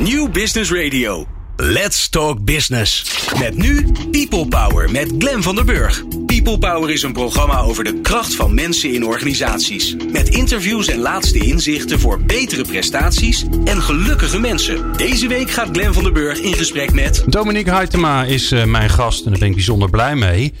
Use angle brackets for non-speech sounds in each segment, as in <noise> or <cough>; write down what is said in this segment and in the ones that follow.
New Business Radio. Let's Talk Business. Met nu People Power met Glen van der Burg. People Power is een programma over de kracht van mensen in organisaties. Met interviews en laatste inzichten voor betere prestaties en gelukkige mensen. Deze week gaat Glen van der Burg in gesprek met... Dominique Huytema is uh, mijn gast en daar ben ik bijzonder blij mee.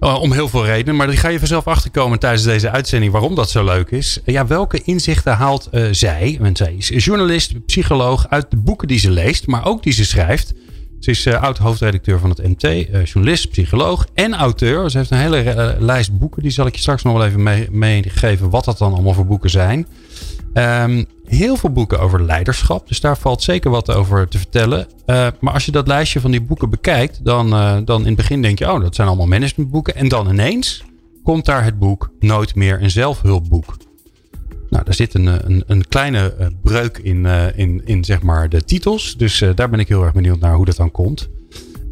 Uh, om heel veel redenen, maar daar ga je vanzelf achterkomen tijdens deze uitzending waarom dat zo leuk is. Uh, ja, welke inzichten haalt uh, zij, want zij is journalist, psycholoog, uit de boeken die ze leest, maar ook die ze schrijft. Ze is oud-hoofdredacteur van het MT, journalist, psycholoog en auteur. Ze heeft een hele lijst boeken, die zal ik je straks nog wel even meegeven mee wat dat dan allemaal voor boeken zijn. Um, heel veel boeken over leiderschap. Dus daar valt zeker wat over te vertellen. Uh, maar als je dat lijstje van die boeken bekijkt, dan, uh, dan in het begin denk je, oh, dat zijn allemaal managementboeken. En dan ineens komt daar het boek Nooit meer een zelfhulpboek. Nou, daar zit een, een, een kleine breuk in, in, in zeg maar de titels. Dus daar ben ik heel erg benieuwd naar hoe dat dan komt.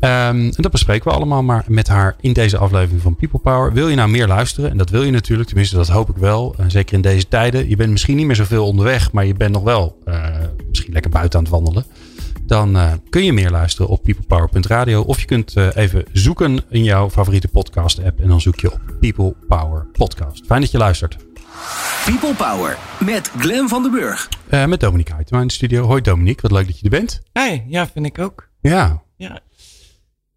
Um, en dat bespreken we allemaal maar met haar in deze aflevering van People Power. Wil je nou meer luisteren? En dat wil je natuurlijk, tenminste dat hoop ik wel. En zeker in deze tijden. Je bent misschien niet meer zoveel onderweg, maar je bent nog wel uh, misschien lekker buiten aan het wandelen. Dan uh, kun je meer luisteren op peoplepower.radio. Of je kunt uh, even zoeken in jouw favoriete podcast app. En dan zoek je op People Power Podcast. Fijn dat je luistert. People Power met Glen van den Burg. met Dominique Huytema in de studio. Hoi Dominique, wat leuk dat je er bent. Hi, ja vind ik ook. Ja. Ja,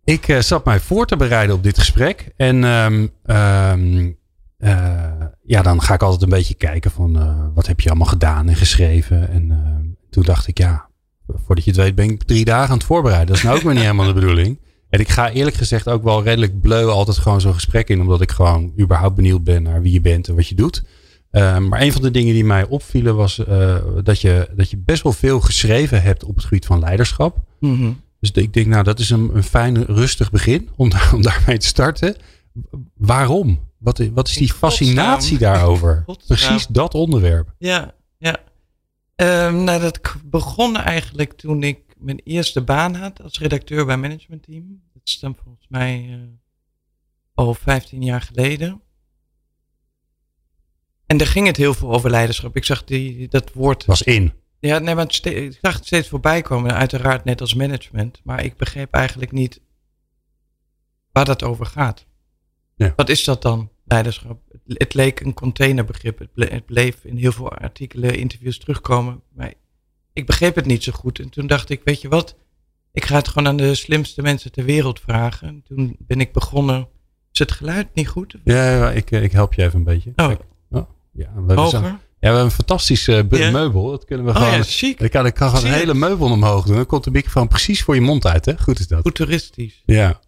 ik uh, zat mij voor te bereiden op dit gesprek. En um, um, uh, ja, dan ga ik altijd een beetje kijken van uh, wat heb je allemaal gedaan en geschreven. En toen dacht ik, ja, voordat je het weet ben ik drie dagen aan het voorbereiden. Dat is nou ook weer niet <laughs> helemaal de bedoeling. En ik ga eerlijk gezegd ook wel redelijk bleu altijd gewoon zo'n gesprek in. Omdat ik gewoon überhaupt benieuwd ben naar wie je bent en wat je doet. maar een van de dingen die mij opvielen was dat, je, dat je best wel veel geschreven hebt op het gebied van leiderschap. Mm. Dus ik denk, nou, dat is een, een fijn, rustig begin om, om daarmee te starten. Waarom? Wat, wat is die fascinatie daarover? Precies dat onderwerp. Ja, ja. Um, nou, dat begon eigenlijk toen ik mijn eerste baan had als redacteur bij Management Team. Dat is dan volgens mij uh, al 15 jaar geleden. En daar ging het heel veel over leiderschap. Ik zag die, dat woord. Was in. Ja, nee, maar ik zag het steeds voorbij komen, uiteraard net als management. Maar ik begreep eigenlijk niet waar dat over gaat. Ja. Wat is dat dan, leiderschap? Het, leek een containerbegrip. Het, ble het, bleef in heel veel artikelen, interviews terugkomen. Maar ik begreep het niet zo goed. En toen dacht ik, weet je wat? Ik ga het gewoon aan de slimste mensen ter wereld vragen. En toen ben ik begonnen. Is het geluid niet goed? Ja, ja ik, ik help je even een beetje. Oh. oh ja, we Hoger? Zijn... Ja, we hebben een fantastische uh, Ja? meubel. Dat kunnen we Oh gewoon. ja, chic. Ik kan, ik kan gewoon een hele meubel omhoog doen. Dan komt de microfoon precies voor je mond uit, hè? Goed is dat. Futuristisch. Ja.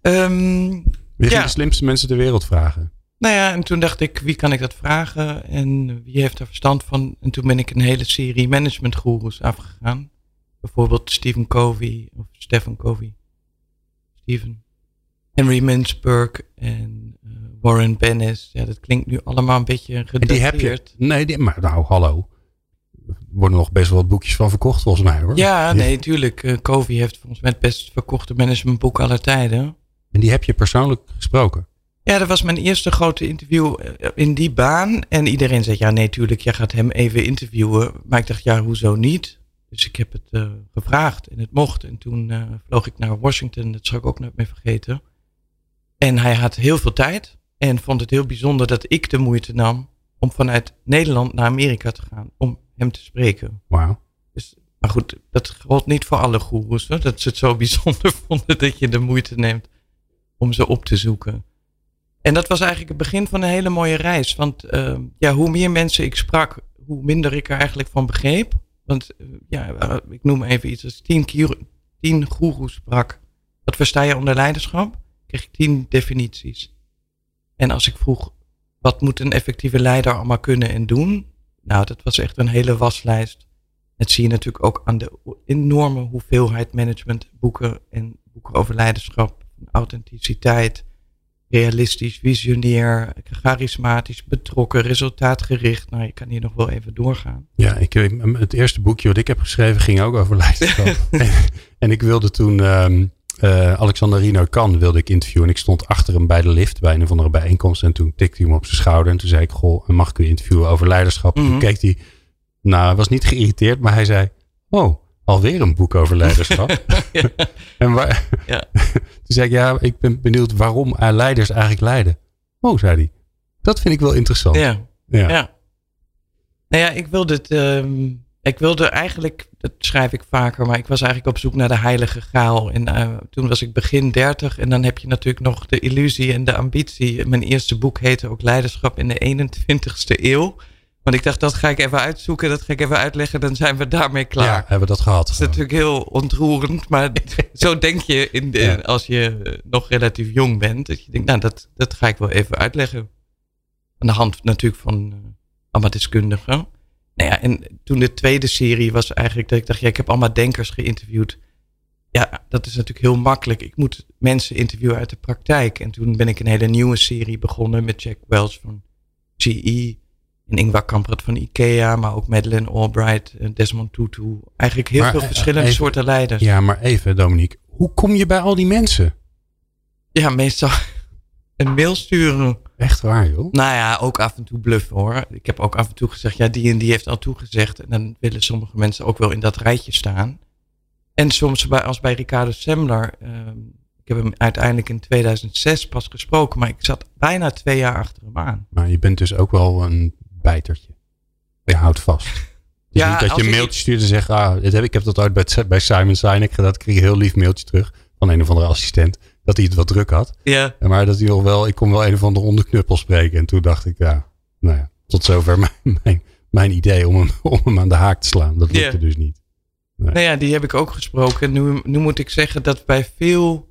We gaan Ja. de slimste mensen ter wereld vragen. Nou ja, en toen dacht ik, wie kan ik dat vragen en wie heeft er verstand van? En toen ben ik een hele serie managementgoeroes afgegaan. Bijvoorbeeld Stephen Covey of Stephen Covey. Stephen. Henry Mintzberg en eh, Warren Bennis. Ja, dat klinkt nu allemaal een beetje gedateerd. die heb je. Nee, die, maar nou, hallo. Er worden nog best wel wat boekjes van verkocht, volgens mij hoor. Ja, nee, tuurlijk. Covey heeft volgens mij het best verkochte managementboek aller tijden. En die heb je persoonlijk gesproken. Ja, dat was mijn eerste grote interview eh, in die baan. En iedereen zei, ja nee, tuurlijk, jij gaat hem even interviewen. Maar ik dacht, ja, hoezo niet? Dus ik heb het eh, gevraagd en het mocht. En toen vloog ik naar Washington, dat zal ik ook nooit meer vergeten. En hij had heel veel tijd en vond het heel bijzonder dat ik de moeite nam om vanuit Nederland naar Amerika te gaan om hem te spreken. Wauw. Dus, maar goed, dat geldt niet voor alle goeroes. Hoor, dat ze het zo <laughs> bijzonder vonden dat je de moeite neemt om ze op te zoeken. En dat was eigenlijk het begin van een hele mooie reis. Want uh, ja, hoe meer mensen ik sprak, hoe minder ik er eigenlijk van begreep. Want uh, ja, uh, ik noem even iets. Als tien, tien goeroes sprak, wat versta je onder leiderschap? Kreeg ik tien definities. En als ik vroeg, wat moet een effectieve leider allemaal kunnen en doen? Nou, dat was echt een hele waslijst. Dat zie je natuurlijk ook aan de enorme hoeveelheid managementboeken en boeken over leiderschap, authenticiteit, realistisch, visionair, charismatisch, betrokken, resultaatgericht. Nou, je kan hier nog wel even doorgaan. Ja, ik, het eerste boekje wat ik heb geschreven ging ook over <laughs> leiderschap. <laughs> en, en, ik wilde toen um, uh, Alexander Rino Kan wilde ik interviewen. En ik stond achter hem bij de lift bij een of andere bijeenkomst. En toen tikte hij me op zijn schouder. En toen zei ik, goh, mag ik u interviewen over leiderschap? Mm -hmm. Toen keek hij, nou, hij was niet geïrriteerd, maar hij zei, oh, alweer een boek over leiderschap. <laughs> ja. en waar, ja. <laughs> toen zei ik, ja, ik ben benieuwd waarom leiders eigenlijk leiden. Oh, zei hij. Dat vind ik wel interessant. Ja. Ja. ja. Nou ja, ik wilde het. Ehm, ik wilde eigenlijk, dat schrijf ik vaker, maar ik was eigenlijk op zoek naar de heilige graal. En uh, toen was ik begin dertig en dan heb je natuurlijk nog de illusie en de ambitie. Mijn eerste boek heette ook Leiderschap in de 21ste eeuw. Want ik dacht, dat ga ik even uitzoeken, dat ga ik even uitleggen, dan zijn we daarmee klaar. Ja, hebben we dat gehad. Dat is natuurlijk heel ontroerend, maar <laughs> zo denk je in de, als je nog relatief jong bent. Dat je denkt, nou, dat, dat ga ik wel even uitleggen. Aan de hand natuurlijk van uh, allemaal deskundigen. Nou ja, en toen de tweede serie was eigenlijk dat ik dacht, ja, ik heb allemaal denkers geïnterviewd. Ja, dat is natuurlijk heel makkelijk. Ik moet mensen interviewen uit de praktijk. En toen ben ik een hele nieuwe serie begonnen met Jack Welch van GE. En Ingvar Kamprad van Ikea, maar ook Madeleine Albright, Desmond Tutu. Eigenlijk heel veel eh, verschillende soorten leiders. Ja, maar even Dominique, hoe kom je bij al die mensen? Ja, meestal <laughs> een mail sturen. Echt waar, joh? Nou ja, ook af en toe bluffen hoor. Ik heb ook af en toe gezegd, ja, die en die heeft al toegezegd. En dan willen sommige mensen ook wel in dat rijtje staan. En soms bij, als bij Ricardo Semler. Ehm, ik heb hem uiteindelijk in 2006 pas gesproken, maar ik zat bijna twee jaar achter hem aan. Maar je bent dus ook wel een bijtertje. Je houdt vast. <laughs> Dus ja, niet dat je een mailtje stuurt en zegt, ah, dit heb, ik heb dat ooit bij, bij Simon Sinek gedaan. Ik kreeg een heel lief mailtje terug van een of andere assistent dat hij het wat druk had. Ja. Maar dat hij al wel, ik kon wel een of andere onderknuppel spreken. En toen dacht ik, ja, nou ja, tot zover <laughs> mijn, mijn, mijn idee om hem, <laughs> om hem aan de haak te slaan. Dat lukte dus niet. Nee. Nou ja, die heb ik ook gesproken. Nu, nu moet ik zeggen dat bij veel.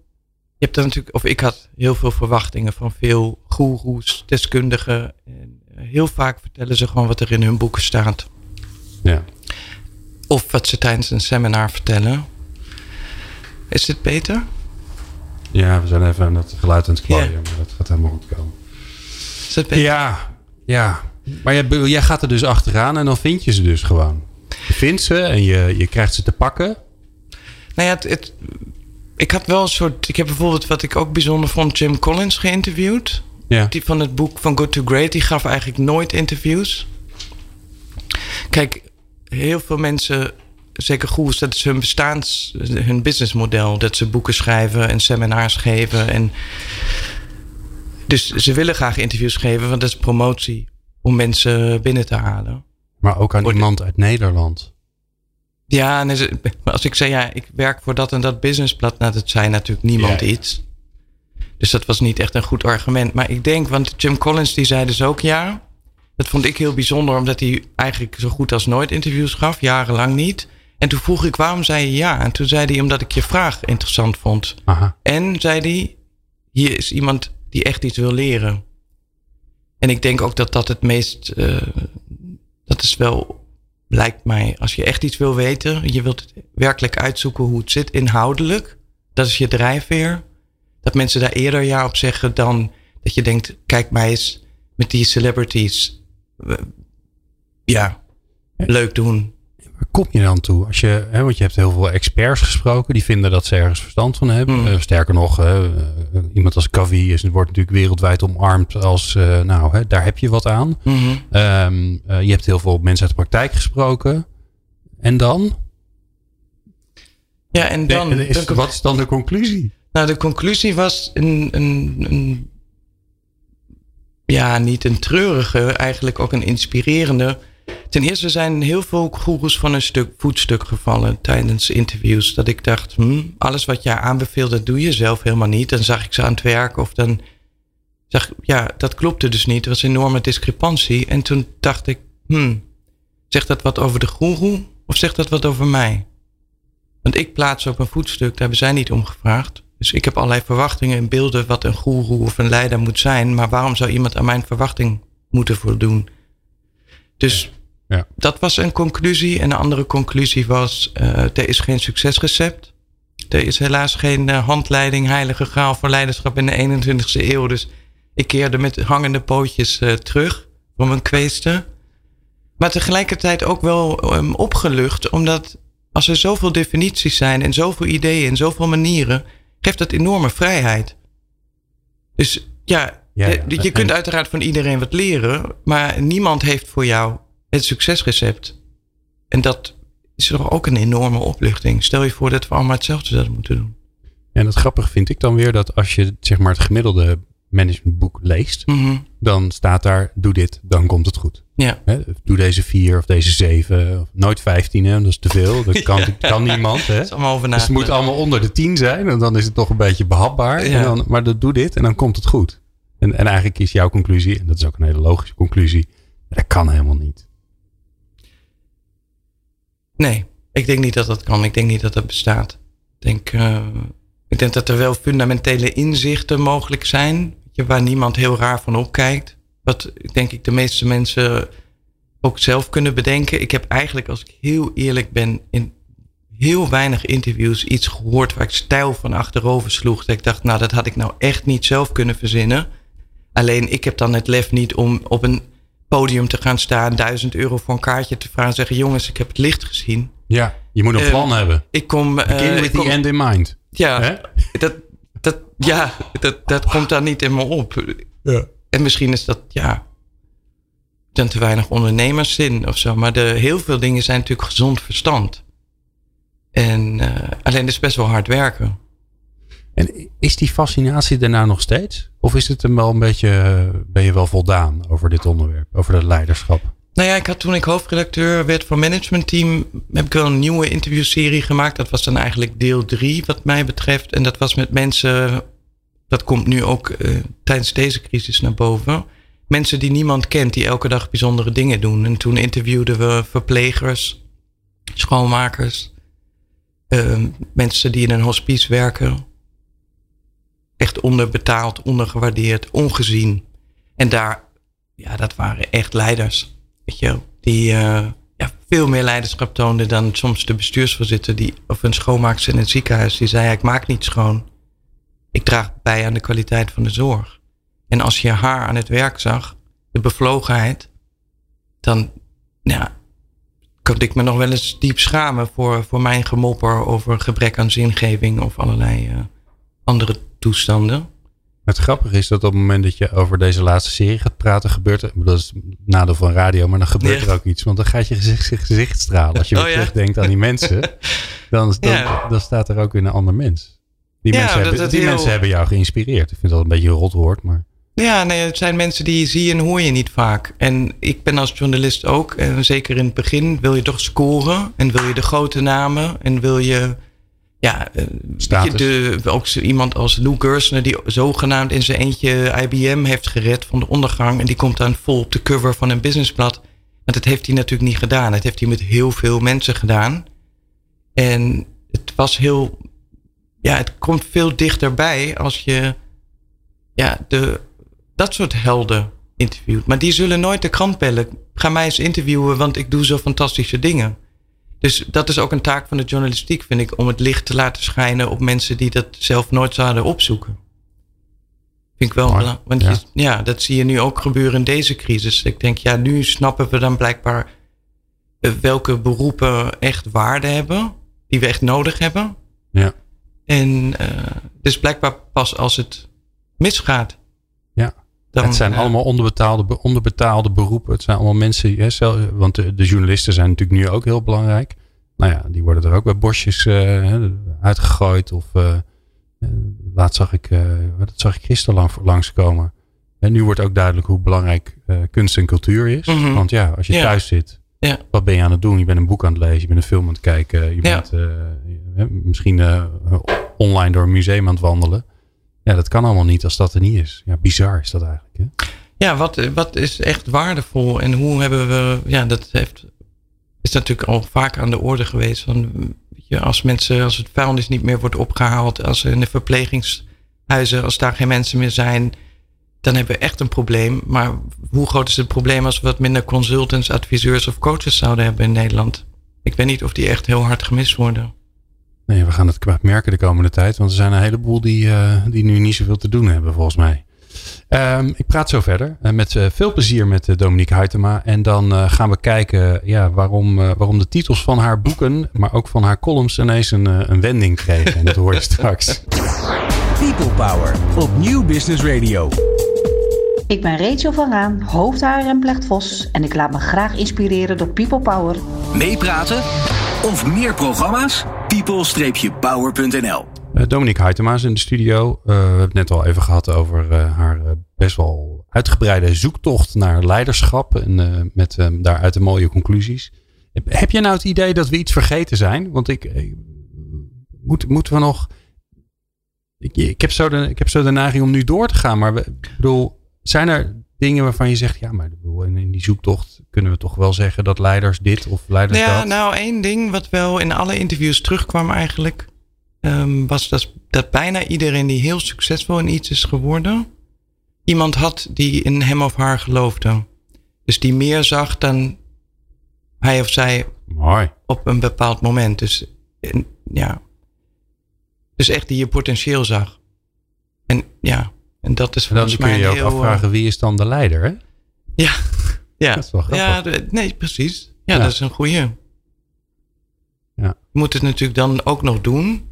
Je hebt dan natuurlijk, of ik had heel veel verwachtingen van veel goeroes, deskundigen. En eh, heel vaak vertellen ze gewoon wat er in hun boeken staat. Ja. Of wat ze tijdens een seminar vertellen. Is dit beter? Ja, we zijn even aan het geluid aan het klooien, maar dat gaat helemaal goed komen. Ja, ja. Maar jij, jij, gaat er dus achteraan en dan vind je ze dus gewoon. Je vindt ze en je, je krijgt ze te pakken. Nou ja, het, ik had wel een soort. Ik heb bijvoorbeeld wat ik ook bijzonder vond, Jim Collins geïnterviewd. Ja. Die van het boek van Good to Great, die gaf eigenlijk nooit interviews. Kijk, heel veel mensen zeker goed, dat is hun bestaans, hun businessmodel. Dat ze boeken schrijven en seminars geven. En dus ze willen graag interviews geven, want dat is promotie om mensen binnen te halen. Maar ook aan iemand uit Nederland. Ja, en als ik zei, ja, ik werk voor dat en dat businessblad, nou, dat zei natuurlijk niemand iets. Dus dat was niet echt een goed argument. Maar ik denk, want Jim Collins die zei dus ook ja. Dat vond ik heel bijzonder, omdat hij eigenlijk zo goed als nooit interviews gaf, jarenlang niet. En toen vroeg ik, waarom zei je ja? En toen zei hij, omdat ik je vraag interessant vond. Aha. En zei hij, hier is iemand die echt iets wil leren. En ik denk ook dat dat het meest, uh, dat is wel, lijkt mij, als je echt iets wil weten, je wilt werkelijk uitzoeken hoe het zit inhoudelijk. Dat is je drijfveer. Dat mensen daar eerder ja op zeggen dan dat je denkt, kijk mij eens met die celebrities. Ja, leuk doen kom je dan toe? Als je, hè, want je hebt heel veel experts gesproken, die vinden dat ze ergens verstand van hebben. Mm. Uh, sterker nog, uh, iemand als Kavi is, wordt natuurlijk wereldwijd omarmd als, uh, nou, hè, daar heb je wat aan. Mm -hmm. um, je hebt heel veel mensen uit de praktijk gesproken. En dan? Ja, en dan. Nee, is, wat is dan de conclusie? Nou, de conclusie was een, een, een ja, niet een treurige, eigenlijk ook een inspirerende. Ten eerste zijn heel veel goeroes van een stuk voetstuk gevallen tijdens interviews. Dat ik dacht, hm, alles wat jij aanbeveelt, dat doe je zelf helemaal niet. Dan zag ik ze aan het werk of dan zag ja, dat klopte dus niet. Er was een enorme discrepantie. En toen dacht ik, hm, zegt dat wat over de goeroe of zegt dat wat over mij? Want ik plaats op een voetstuk, daar hebben zij niet om gevraagd. Dus ik heb allerlei verwachtingen en beelden wat een goeroe of een leider moet zijn. Maar waarom zou iemand aan mijn verwachting moeten voldoen? Dus ja. Dat was een conclusie. En een andere conclusie was: uh, er is geen succesrecept. Er is helaas geen uh, handleiding, heilige graal voor leiderschap in de 21ste eeuw. Dus ik keerde met hangende pootjes uh, terug voor mijn kweesten. Maar tegelijkertijd ook wel um, opgelucht, omdat als er zoveel definities zijn en zoveel ideeën en zoveel manieren, geeft dat enorme vrijheid. Dus ja, ja, ja. je kunt uiteraard van iedereen wat leren, maar niemand heeft voor jou het succesrecept. En dat is toch ook een enorme opluchting. Stel je voor dat we allemaal hetzelfde zouden moeten doen. En het grappige vind ik dan weer dat als je zeg maar het gemiddelde managementboek leest, Mhm. dan staat daar doe dit, dan komt het goed. Ja. Doe deze vier of deze zeven. Of nooit vijftien, hè, dat is te veel. Dat <laughs> kan, dat kan niemand. Hè? Dat is allemaal over Dus het moet allemaal onder de tien zijn. En dan is het toch een beetje behapbaar. Ja. En dan, maar dat, doe dit en dan komt het goed. En, en eigenlijk is jouw conclusie, en dat is ook een hele logische conclusie. Dat kan helemaal niet. Nee, ik denk niet dat dat kan. Ik denk niet dat dat bestaat. Ik denk, eh, ik denk dat er wel fundamentele inzichten mogelijk zijn. Waar niemand heel raar van opkijkt. Wat denk ik de meeste mensen ook zelf kunnen bedenken. Ik heb eigenlijk, als ik heel eerlijk ben, in heel weinig interviews iets gehoord waar ik stijl van achterover sloeg. Dat ik dacht, nou, dat had ik nou echt niet zelf kunnen verzinnen. Alleen ik heb dan het lef niet om op een podium te gaan staan, duizend euro voor een kaartje te vragen en zeggen: Jongens, ik heb het licht gezien. Ja, je moet een Eh, plan hebben. Ik kom. Begin with kom- the end in mind. Ja, Hè? dat, dat, ja dat, dat komt daar niet in me op. Ja. En misschien is dat, ja, dan te weinig ondernemerszin of zo. Maar de, heel veel dingen zijn natuurlijk gezond verstand. En eh, alleen het is best wel hard werken. En is die fascinatie daarna nog steeds? Of is het hem wel een beetje, eh, ben je wel voldaan over dit onderwerp, over dat leiderschap? Nou ja, ik had toen ik hoofdredacteur werd van Management Team, heb ik wel een nieuwe interviewserie gemaakt. Dat was dan eigenlijk deel drie wat mij betreft. En dat was met mensen, dat komt nu ook eh, tijdens deze crisis naar boven. Mensen die niemand kent, die elke dag bijzondere dingen doen. En toen interviewden we verplegers, schoonmakers, eh, mensen die in een hospice werken. Echt onderbetaald, ondergewaardeerd, ongezien. En daar, ja, dat waren echt leiders. Weet je, die eh, ja, veel meer leiderschap toonden dan soms de bestuursvoorzitter die, of een schoonmaakster in het ziekenhuis. Die zei: Ik maak niet schoon. Ik draag bij aan de kwaliteit van de zorg. En als je haar aan het werk zag, de bevlogenheid, dan ja, kon ik me nog wel eens diep schamen voor, voor mijn gemopper over gebrek aan zingeving of allerlei eh, andere toestanden. Het grappige is dat op het moment dat je over deze laatste serie gaat praten, gebeurt er, dat is het nadeel van radio, maar dan gebeurt Ja. er ook iets. Want dan gaat je gezicht, gezicht stralen. Als je weer Oh ja. terugdenkt aan die <laughs> mensen, dan, dan, Ja. dan staat er ook weer een ander mens. Die, mensen, hebben, die heel- mensen hebben jou geïnspireerd. Ik vind dat een beetje rot woord, maar Ja, nee, het zijn mensen die je zie en hoor je niet vaak. En ik ben als journalist ook, en zeker in het begin, wil je toch scoren. En wil je de grote namen. En wil je, ja, eh, je, de, ook iemand als Lou Gersner, die zogenaamd in zijn eentje IBM heeft gered van de ondergang. En die komt dan vol op de cover van een businessblad. Want dat heeft hij natuurlijk niet gedaan. Dat heeft hij met heel veel mensen gedaan. En het was heel, ja, het komt veel dichterbij als je, ja, de, dat soort helden interviewt. Maar die zullen nooit de krant bellen. Ga mij eens interviewen, want ik doe zo fantastische dingen. Dus dat is ook een taak van de journalistiek, vind ik, om het licht te laten schijnen op mensen die dat zelf nooit zouden opzoeken. Vind ik wel Mooi, belangrijk. Want ja. Je, ja, dat zie je nu ook gebeuren in deze crisis. Ik denk, ja, nu snappen we dan blijkbaar eh, welke beroepen echt waarde hebben, die we echt nodig hebben. ja. En eh, dus blijkbaar pas als het misgaat. Ja. Dan, het zijn allemaal onderbetaalde, be- onderbetaalde beroepen. Het zijn allemaal mensen, hè, want de, de journalisten zijn natuurlijk nu ook heel belangrijk. Nou ja, die worden er ook bij bosjes eh, uitgegooid. Of eh, eh, laatst zag ik, dat zag ik gisteren lang, langskomen. En nu wordt ook duidelijk hoe belangrijk kunst en cultuur is. Mhm. Want ja, als je Ja. thuis zit, Ja. wat ben je aan het doen? Je bent een boek aan het lezen, je bent een film aan het kijken. Je Ja. bent misschien online door een museum aan het wandelen. Ja, dat kan allemaal niet als dat er niet is. Ja, bizar is dat eigenlijk. Hè? Ja, wat, wat is echt waardevol en hoe hebben we. Ja, dat heeft, is natuurlijk al vaak aan de orde geweest. Van, je, als mensen, als het vuilnis niet meer wordt opgehaald, als in de verplegingshuizen, als daar geen mensen meer zijn, dan hebben we echt een probleem. Maar hoe groot is het probleem als we wat minder consultants, adviseurs of coaches zouden hebben in Nederland? Ik weet niet of die echt heel hard gemist worden. Nee, we gaan het kwaad merken de komende tijd. Want er zijn een heleboel die, eh, die nu niet zoveel te doen hebben, volgens mij. Ehm, ik praat zo verder. eh, met eh, veel plezier met Dominique Huytema. En dan eh, gaan we kijken ja, waarom, eh, waarom de titels van haar boeken, maar ook van haar columns ineens een, een wending kregen. En dat hoor je straks. People Power op Nieuw Business Radio. Ik ben Rachel van Raan, hoofd HR en Plecht Vos en ik laat me graag inspireren door People Power. Meepraten of meer programma's? people-power.nl Uh, Dominique Huytema is in de studio. Uh, we hebben het net al even gehad over uh, haar best wel uitgebreide zoektocht naar leiderschap. En met daaruit de mooie conclusies. Heb, je nou het idee dat we iets vergeten zijn? Want ik, moet, moeten we nog. Ik, ik, heb zo de, ik heb zo de neiging om nu door te gaan. Maar ik bedoel, zijn er dingen waarvan je zegt, ja, maar in die zoektocht kunnen we toch wel zeggen dat leiders dit of leiders ja, dat. Nou, één ding wat wel in alle interviews terugkwam eigenlijk, um, was dat, dat bijna iedereen die heel succesvol in iets is geworden, iemand had die in hem of haar geloofde. Dus die meer zag dan hij of zij Mooi. op een bepaald moment. Dus ja, dus echt die je potentieel zag. En ja, en dat is volgens mij. Dan kun je je ook afvragen eh, wie is dan de leider, hè? Ja, ja. Dat is wel grappig. Ja, nee, precies. Ja, ja. dat is een goeie. Ja. Je moet het natuurlijk dan ook nog doen.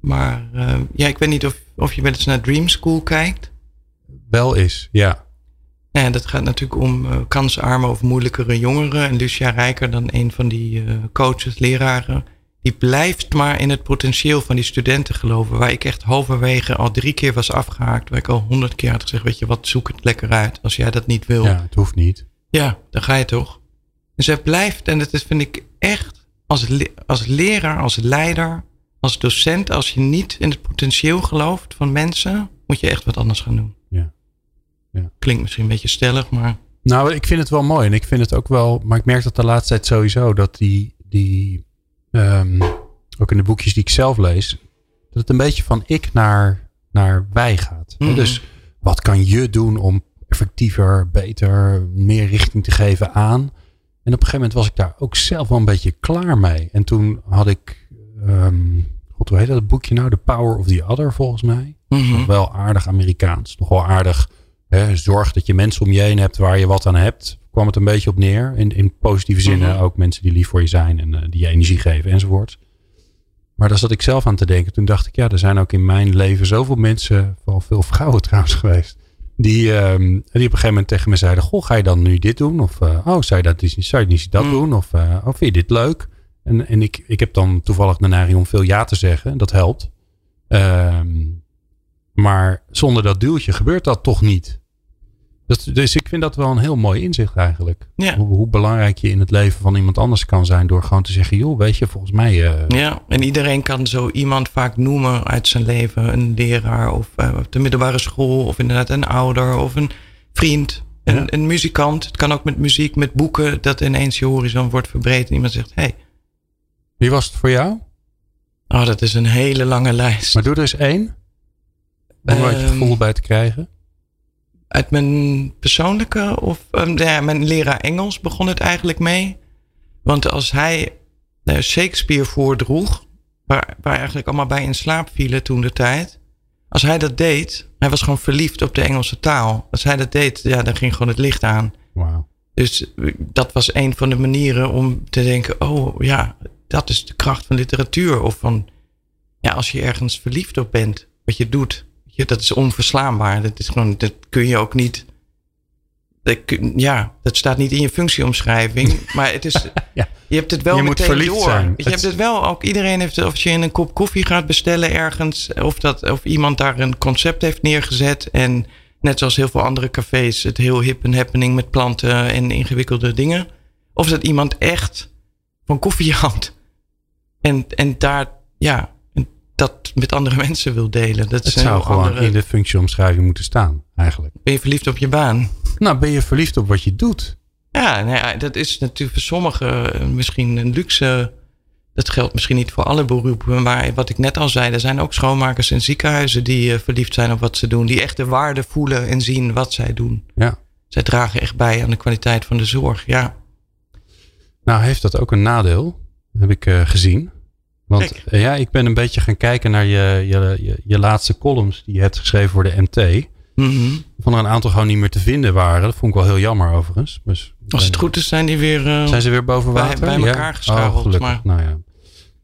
Maar uh, ja, ik weet niet of, of je wel eens naar Dream School kijkt. Wel is, ja. Ja, dat gaat natuurlijk om uh, kansarme of moeilijkere jongeren. En Lucia Rijker, dan een van die uh, coaches, leraren die blijft maar in het potentieel van die studenten geloven. Waar ik echt halverwege al drie keer was afgehaakt. Waar ik al honderd keer had gezegd, weet je wat, zoek het lekker uit. Als jij dat niet wil. Ja, het hoeft niet. Ja, dan ga je toch. En zij blijft, en dat is, vind ik echt, als, als leraar, als leider, als docent, als je niet in het potentieel gelooft van mensen, moet je echt wat anders gaan doen. Ja. ja. Klinkt misschien een beetje stellig, maar... Nou, ik vind het wel mooi. En ik vind het ook wel, maar ik merk dat de laatste tijd sowieso, dat die, die um, ook in de boekjes die ik zelf lees, dat het een beetje van ik naar, naar wij gaat. Mm -hmm. Dus wat kan je doen om effectiever, beter, meer richting te geven aan? En op een gegeven moment was ik daar ook zelf wel een beetje klaar mee. En toen had ik, um, god, hoe heet dat boekje nou? The Power of the Other, volgens mij. Mm -hmm. Nog wel aardig Amerikaans. Nog wel aardig. Hè, zorg dat je mensen om je heen hebt waar je wat aan hebt kwam het een beetje op neer. In, in positieve zin. Mm -hmm. Ook mensen die lief voor je zijn en uh, die je energie geven enzovoort. Maar daar zat ik zelf aan te denken. Toen dacht ik, ja, er zijn ook in mijn leven zoveel mensen, vooral veel vrouwen <laughs> trouwens geweest. Die, um, die op een gegeven moment tegen me zeiden: Goh, ga je dan nu dit doen? Of uh, oh, zou je dat niet, zou je niet dat Mm. doen? Of uh, oh, vind je dit leuk? En, en ik, ik heb dan toevallig de neiging om veel ja te zeggen. Dat helpt. Um, maar zonder dat duwtje gebeurt dat toch niet. Dat, dus ik vind dat wel een heel mooi inzicht eigenlijk. Ja. Hoe, hoe, belangrijk je in het leven van iemand anders kan zijn. Door gewoon te zeggen, joh, weet je, volgens mij... Uh... Ja, en iedereen kan zo iemand vaak noemen uit zijn leven. Een leraar of uh, op de middelbare school. Of inderdaad een ouder of een vriend. Een, Ja. een muzikant. Het kan ook met muziek, met boeken. Dat ineens je horizon wordt verbreed. En iemand zegt, hé, hey, Wie was het voor jou? oh, dat is een hele lange lijst. Maar doe er eens één. Om er wat je Ehm, gevoel bij te krijgen. Uit mijn persoonlijke of um, ja, mijn leraar Engels begon het eigenlijk mee. Want als hij uh, Shakespeare voordroeg, waar, waar eigenlijk allemaal bij in slaap vielen toen de tijd. Als hij dat deed, hij was gewoon verliefd op de Engelse taal. Als hij dat deed, ja, dan ging gewoon het licht aan. Wauw. Dus uh, dat was een van de manieren om te denken: oh ja, dat is de kracht van literatuur. Of van, ja, als je ergens verliefd op bent, wat je doet, je, dat is onverslaanbaar. Dat is gewoon, dat kun je ook niet. Dat, kun- ja, dat staat niet in je functieomschrijving. <laughs> maar het is, Ja. je hebt het wel Je moet meteen verliefd door. zijn. Je Het- hebt het wel ook. Iedereen heeft. Of je een kop koffie gaat bestellen ergens. Of, dat, of iemand daar een concept heeft neergezet. En net zoals heel veel andere cafés. Het heel hip en happening met planten en ingewikkelde dingen. Of dat iemand echt van koffie <laughs> houdt. En, en daar, ja, dat met andere <laughs> mensen wil delen. Dat Het zou gewoon andere- in de functieomschrijving moeten staan, eigenlijk. Ben je verliefd op je baan? Nou, ben je verliefd op wat je doet? Ja, nou ja, dat is natuurlijk voor sommigen eh, misschien een luxe. Dat geldt misschien niet voor alle beroepen. Maar wat ik net al zei, er zijn ook schoonmakers in ziekenhuizen die eh, verliefd zijn op wat ze doen. Die echt de waarde voelen en zien wat zij doen. Ja. Zij dragen echt bij aan de kwaliteit van de zorg. Ja, Nou, heeft dat ook een nadeel? heb ik eh, gezien. Want eh, ja, ik ben een beetje gaan kijken naar je, je, je, je laatste columns die je hebt geschreven voor de MT. Mhm. Van er een aantal gewoon niet meer te vinden waren. Dat vond ik wel heel jammer overigens. Dus, als het goed is, zijn die weer. eh, Zijn ze weer boven water? bij elkaar gescharreld, Oh, gelukkig. maar- Nou ja.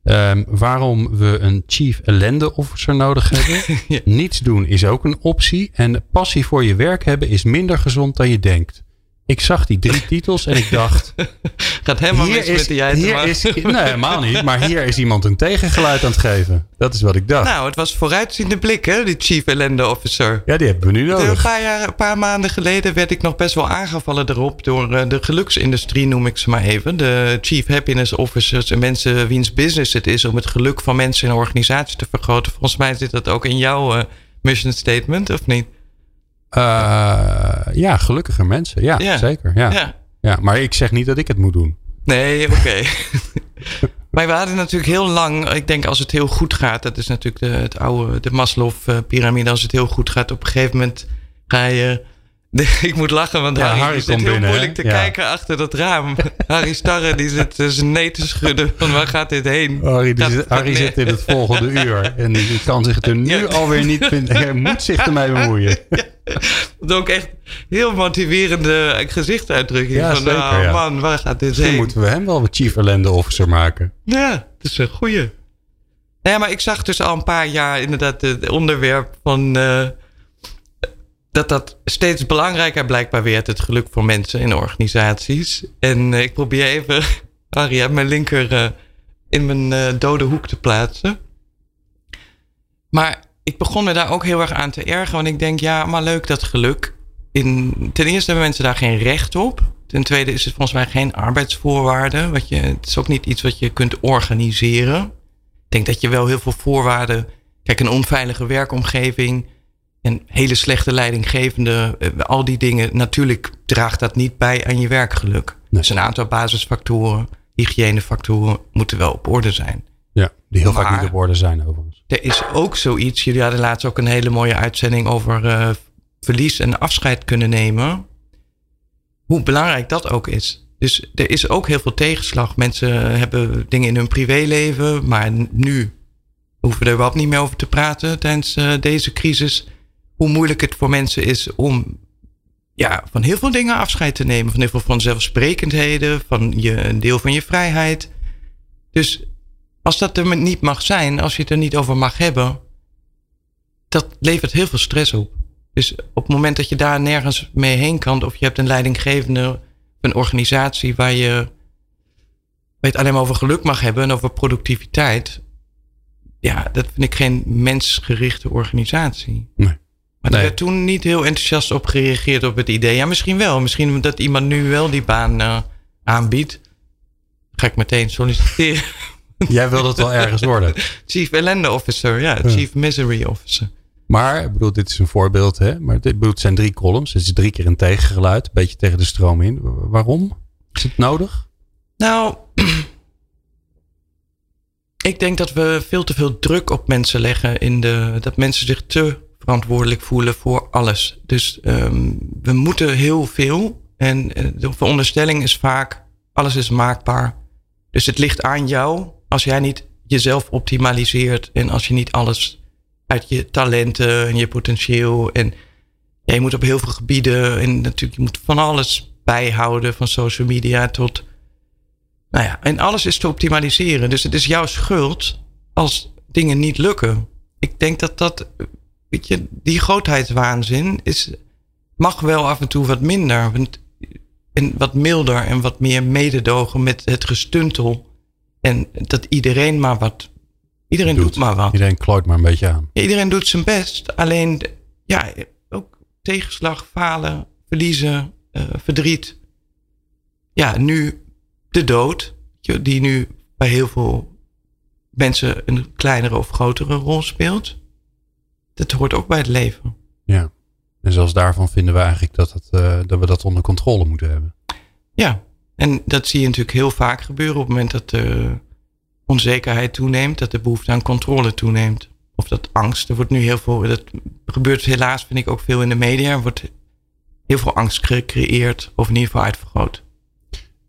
Ehm, waarom we een chief ellende officer nodig hebben. <laughs> Ja. Niets doen is ook een optie. En passie voor je werk hebben is minder gezond dan je denkt. Ik zag die drie <laughs> titels en ik dacht, Gaat helemaal mis met die hier is, Nee, helemaal niet. Maar hier is iemand een tegengeluid aan het geven. Dat is wat ik dacht. Nou, het was vooruitziende blik, hè, die Chief Ellende Officer. Ja, die hebben we nu nodig. Een paar, jaar, een paar maanden geleden werd ik nog best wel aangevallen erop door eh, de geluksindustrie, noem ik ze maar even. De Chief Happiness Officers en mensen wiens business het is om het geluk van mensen in een organisatie te vergroten. Volgens mij zit dat ook in jouw uh, mission statement, of niet? Uh, ja, gelukkige mensen. Ja, zeker. Ja. ja. Ja. maar ik zeg niet dat ik het moet doen. Nee, <laughs> oké. maar we hadden natuurlijk heel lang, ik denk als het heel goed gaat, dat is natuurlijk de, het oude, de Maslow-pyramide, als het heel goed gaat, op een gegeven moment ga je <laughs> ik moet lachen, want ja, Harry, Harry zit heel binnen, moeilijk te kijken achter dat raam. <laughs> Harry Starre die zit zijn nee te schudden van waar gaat dit heen? Harry, zit, Harry zit in het volgende <laughs> uur en die kan zich er nu ja. alweer niet vinden. Hij moet zich ermee bemoeien. Dat is ook echt heel motiverende gezichtsuitdrukking. Ja, van, zeker, oh, man, waar gaat dit Misschien heen? moeten we hem wel een chief ellende officer maken. Ja, dat is een goeie. Ja, maar ik zag dus al een paar jaar inderdaad het onderwerp van... Uh, dat dat steeds belangrijker blijkbaar werd, het geluk voor mensen in organisaties. En uh, ik probeer even, <laughs> mijn linker uh, in mijn uh, dode hoek te plaatsen. Maar ik begon me daar ook heel erg aan te ergeren, want ik denk, ja, maar leuk dat geluk. In, ten eerste hebben mensen daar geen recht op. Ten tweede is het volgens mij geen arbeidsvoorwaarde. Wat je, het is ook niet iets wat je kunt organiseren. Ik denk dat je wel heel veel voorwaarden. Kijk, een onveilige werkomgeving en hele slechte leidinggevende, eh, al die dingen, natuurlijk draagt dat niet bij aan je werkgeluk. Nee. Dus een aantal basisfactoren, hygiënefactoren, moeten wel op orde zijn. Ja, die heel vaak niet op orde zijn overigens. Er is ook zoiets, jullie hadden laatst ook een hele mooie uitzending over uh, verlies en afscheid kunnen nemen. Hoe belangrijk dat ook is. Dus er is ook heel veel tegenslag. Mensen hebben dingen in hun privéleven, maar nu hoeven we er überhaupt niet meer over te praten tijdens uh, deze crisis hoe moeilijk het voor mensen is om ja, van heel veel dingen afscheid te nemen. Van heel veel vanzelfsprekendheden, van je, een deel van je vrijheid. Dus als dat er niet mag zijn, als je het er niet over mag hebben, dat levert heel veel stress op. Dus op het moment dat je daar nergens mee heen kan, of je hebt een leidinggevende, een organisatie waar je, waar je het alleen maar over geluk mag hebben en over productiviteit, ja, dat vind ik geen mensgerichte organisatie. Nee. Maar nee. er werd toen niet heel enthousiast op gereageerd op het idee. Ja, misschien wel. Misschien dat iemand nu wel die baan uh, aanbiedt. Ga ik meteen solliciteren. <laughs> Jij wil dat wel ergens worden. Chief Ellende Officer, ja. Chief Misery Officer. Maar, ik bedoel, dit is een voorbeeld, hè? Maar dit bedoel, het zijn drie columns. Het is drie keer een tegengeluid. Een beetje tegen de stroom in. Waarom? Is het nodig? Nou, <clears throat> ik denk dat we veel te veel druk op mensen leggen. In de, dat mensen zich te verantwoordelijk voelen voor alles. Dus um, we moeten heel veel. En eh, de veronderstelling is vaak, alles is maakbaar. Dus het ligt aan jou als jij niet jezelf optimaliseert en als je niet alles uit je talenten en je potentieel en je moet op heel veel gebieden en natuurlijk je moet van alles bijhouden van social media tot nou ja, en alles is te optimaliseren. Dus het is jouw schuld als dingen niet lukken. Ik denk dat dat weet je, die grootheidswaanzin is, mag wel af en toe wat minder. En wat milder en wat meer mededogen met het gestuntel. En dat iedereen maar wat. Iedereen doet, maar wat. Iedereen klooit maar een beetje aan. iedereen doet zijn best. Alleen, ja, ook tegenslag, falen, verliezen, uh, verdriet. Ja, nu de dood. Die nu bij heel veel mensen een kleinere of grotere rol speelt dat hoort ook bij het leven. Ja. En zelfs daarvan vinden we eigenlijk dat, het, uh, dat we dat onder controle moeten hebben. Ja, en dat zie je natuurlijk heel vaak gebeuren op het moment dat de onzekerheid toeneemt, dat de behoefte aan controle toeneemt. Of dat angst. Er wordt nu heel veel, dat gebeurt helaas, vind ik ook veel in de media. Er wordt heel veel angst gecreëerd, of in ieder geval uitvergroot.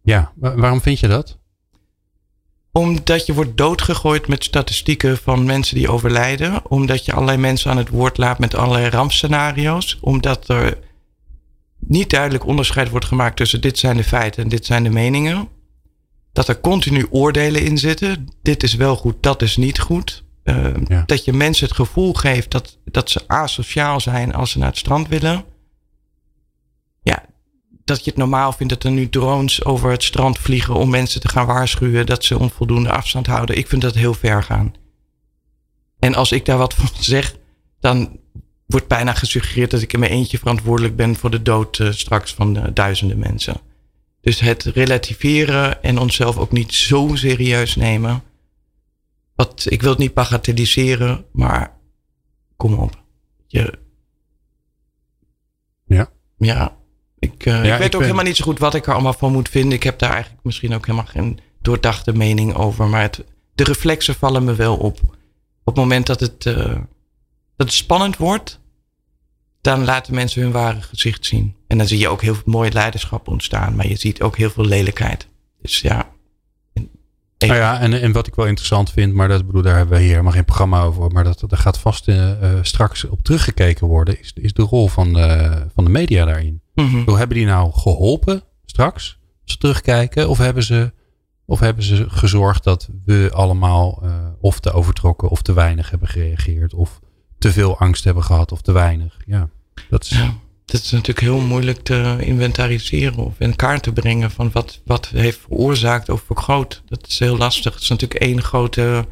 Ja, waarom vind je dat? Omdat je wordt doodgegooid met statistieken van mensen die overlijden. Omdat je allerlei mensen aan het woord laat met allerlei rampscenario's. Omdat er niet duidelijk onderscheid wordt gemaakt tussen dit zijn de feiten en dit zijn de meningen. Dat er continu oordelen in zitten. Dit is wel goed, dat is niet goed. Uh, Dat je mensen het gevoel geeft dat, dat ze asociaal zijn als ze naar het strand willen. Ja, dat je het normaal vindt dat er nu drones over het strand vliegen om mensen te gaan waarschuwen dat ze onvoldoende afstand houden. Ik vind dat heel ver gaan. En als ik daar wat van <laughs> zeg, dan wordt bijna gesuggereerd dat ik in mijn eentje verantwoordelijk ben voor de dood uh, straks van uh, duizenden mensen. Dus het relativeren en onszelf ook niet zo serieus nemen. Wat, ik wil het niet bagatelliseren, maar kom op. Je, ja. Ja, ik, uh, ja, ik weet ik ook ben... helemaal niet zo goed wat ik er allemaal van moet vinden. Ik heb daar eigenlijk misschien ook helemaal geen doordachte mening over. Maar het, de reflexen vallen me wel op. Op het moment dat het, uh, dat het spannend wordt, dan laten mensen hun ware gezicht zien. En dan zie je ook heel veel mooi leiderschap ontstaan. Maar je ziet ook heel veel lelijkheid. Dus ja. Nou ja, en, en wat ik wel interessant vind, maar dat bedoel, daar hebben we hier helemaal geen programma over. Maar dat, er gaat vast uh, straks op teruggekeken worden, is, is de rol van de, van de media daarin. Mm -hmm. Hebben die nou geholpen straks, als ze terugkijken? Of hebben ze, of hebben ze gezorgd dat we allemaal uh, of te overtrokken of te weinig hebben gereageerd? Of te veel angst hebben gehad of te weinig? Ja, dat is... Ja. Dat is natuurlijk heel moeilijk te inventariseren of in kaart te brengen van wat, wat heeft veroorzaakt of vergroot. Dat is heel lastig. Het is natuurlijk één grote.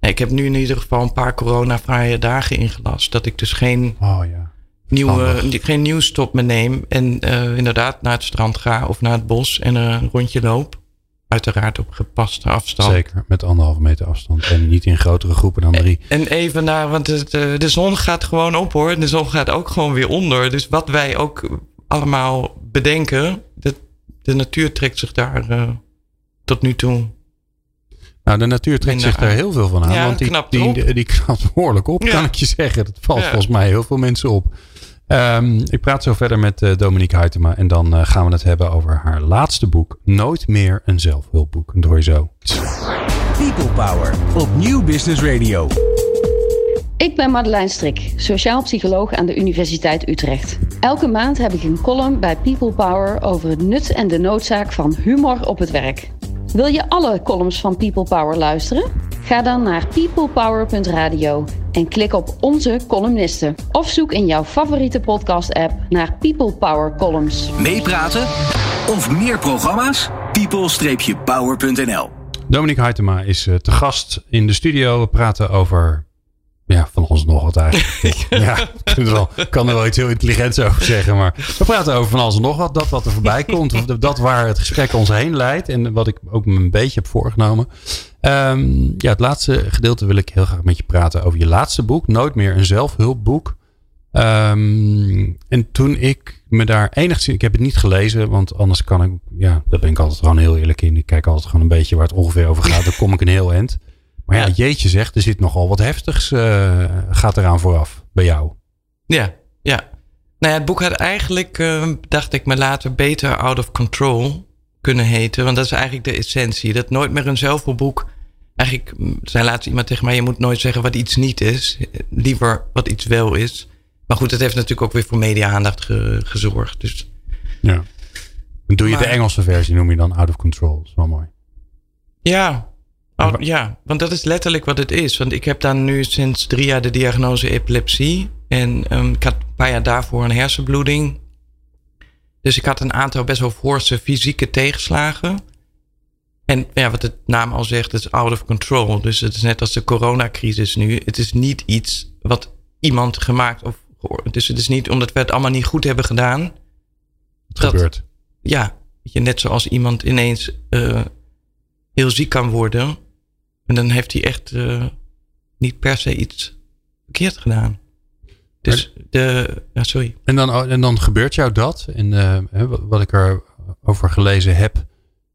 Nee, ik heb nu in ieder geval een paar coronavrije dagen ingelast. Dat ik dus geen, oh, ja. nieuwe, geen nieuwstop me neem. En uh, inderdaad naar het strand ga of naar het bos en een rondje loop uiteraard op gepaste afstand. Zeker, met anderhalve meter afstand. En niet in grotere groepen dan drie. En even naar, want eh, de zon gaat gewoon op hoor. De zon gaat ook gewoon weer onder. Dus wat wij ook allemaal bedenken, de, de natuur trekt zich daar uh, tot nu toe. Nou, de natuur trekt zich daar heel veel van aan. Ja, want die, die, die, die, knapt behoorlijk op, ja. kan ik je zeggen. Dat valt ja. volgens mij heel veel mensen op. Um, ik praat zo verder met uh, Dominique Huytema. En dan uh, gaan we het hebben over haar laatste boek. Nooit meer een zelfhulpboek. Dat hoor je zo. People Power op Nieuw Business Radio. Ik ben Madeleine Strik, sociaal psycholoog aan de Universiteit Utrecht. Elke maand heb ik een column bij People Power over het nut en de noodzaak van humor op het werk. Wil je alle columns van People Power luisteren? Ga dan naar peoplepower.radio en klik op onze columnisten. Of zoek in jouw favoriete podcast-app naar People Power columns. Meepraten of meer programma's? people-power.nl Dominique Huytema is uh, te gast in de studio. We praten over ja, van ons nog wat eigenlijk. <laughs> ja, ik wel, kan er wel iets heel intelligents over zeggen. Maar we praten over van alles en nog wat. Dat wat er voorbij <laughs> komt. Of dat waar het gesprek ons heen leidt. En wat ik ook een beetje heb voorgenomen. Um, ja, het laatste gedeelte wil ik heel graag met je praten over je laatste boek. Nooit meer een zelfhulpboek. Um, en toen ik me daar enigszins... Ik heb het niet gelezen, want anders kan ik... Ja, daar ben ik altijd gewoon heel eerlijk in. Ik kijk altijd gewoon een beetje waar het ongeveer over gaat. Dan kom ik een heel eind. Maar ja, jeetje zegt, er zit nogal wat heftigs uh, gaat eraan vooraf bij jou. Ja, ja. Nou ja, het boek had eigenlijk, uh, dacht ik me later, beter Out of Control kunnen heten. Want dat is eigenlijk de essentie. Dat nooit meer een zelfboek. Eigenlijk zei laatst iemand tegen mij: je moet nooit zeggen wat iets niet is. Liever wat iets wel is. Maar goed, het heeft natuurlijk ook weer voor media-aandacht ge gezorgd. Dus. Ja. En doe je maar, de Engelse versie, noem je dan Out of Control. Dat is wel mooi. Ja, Oh, ja, want dat is letterlijk wat het is. Want ik heb dan nu sinds drie jaar de diagnose epilepsie. En um, ik had een paar jaar daarvoor een hersenbloeding. Dus ik had een aantal best wel forse fysieke tegenslagen. En ja, wat het naam al zegt, het is out of control. Dus het is net als de coronacrisis nu. Het is niet iets wat iemand gemaakt of Dus het is niet omdat we het allemaal niet goed hebben gedaan. Het dat, gebeurt. Ja, je, net zoals iemand ineens uh, heel ziek kan worden. En dan heeft hij echt uh, niet per se iets verkeerd gedaan. Dus maar, de. Ja, sorry. En dan, en dan gebeurt jou dat. En uh, wat ik erover gelezen heb.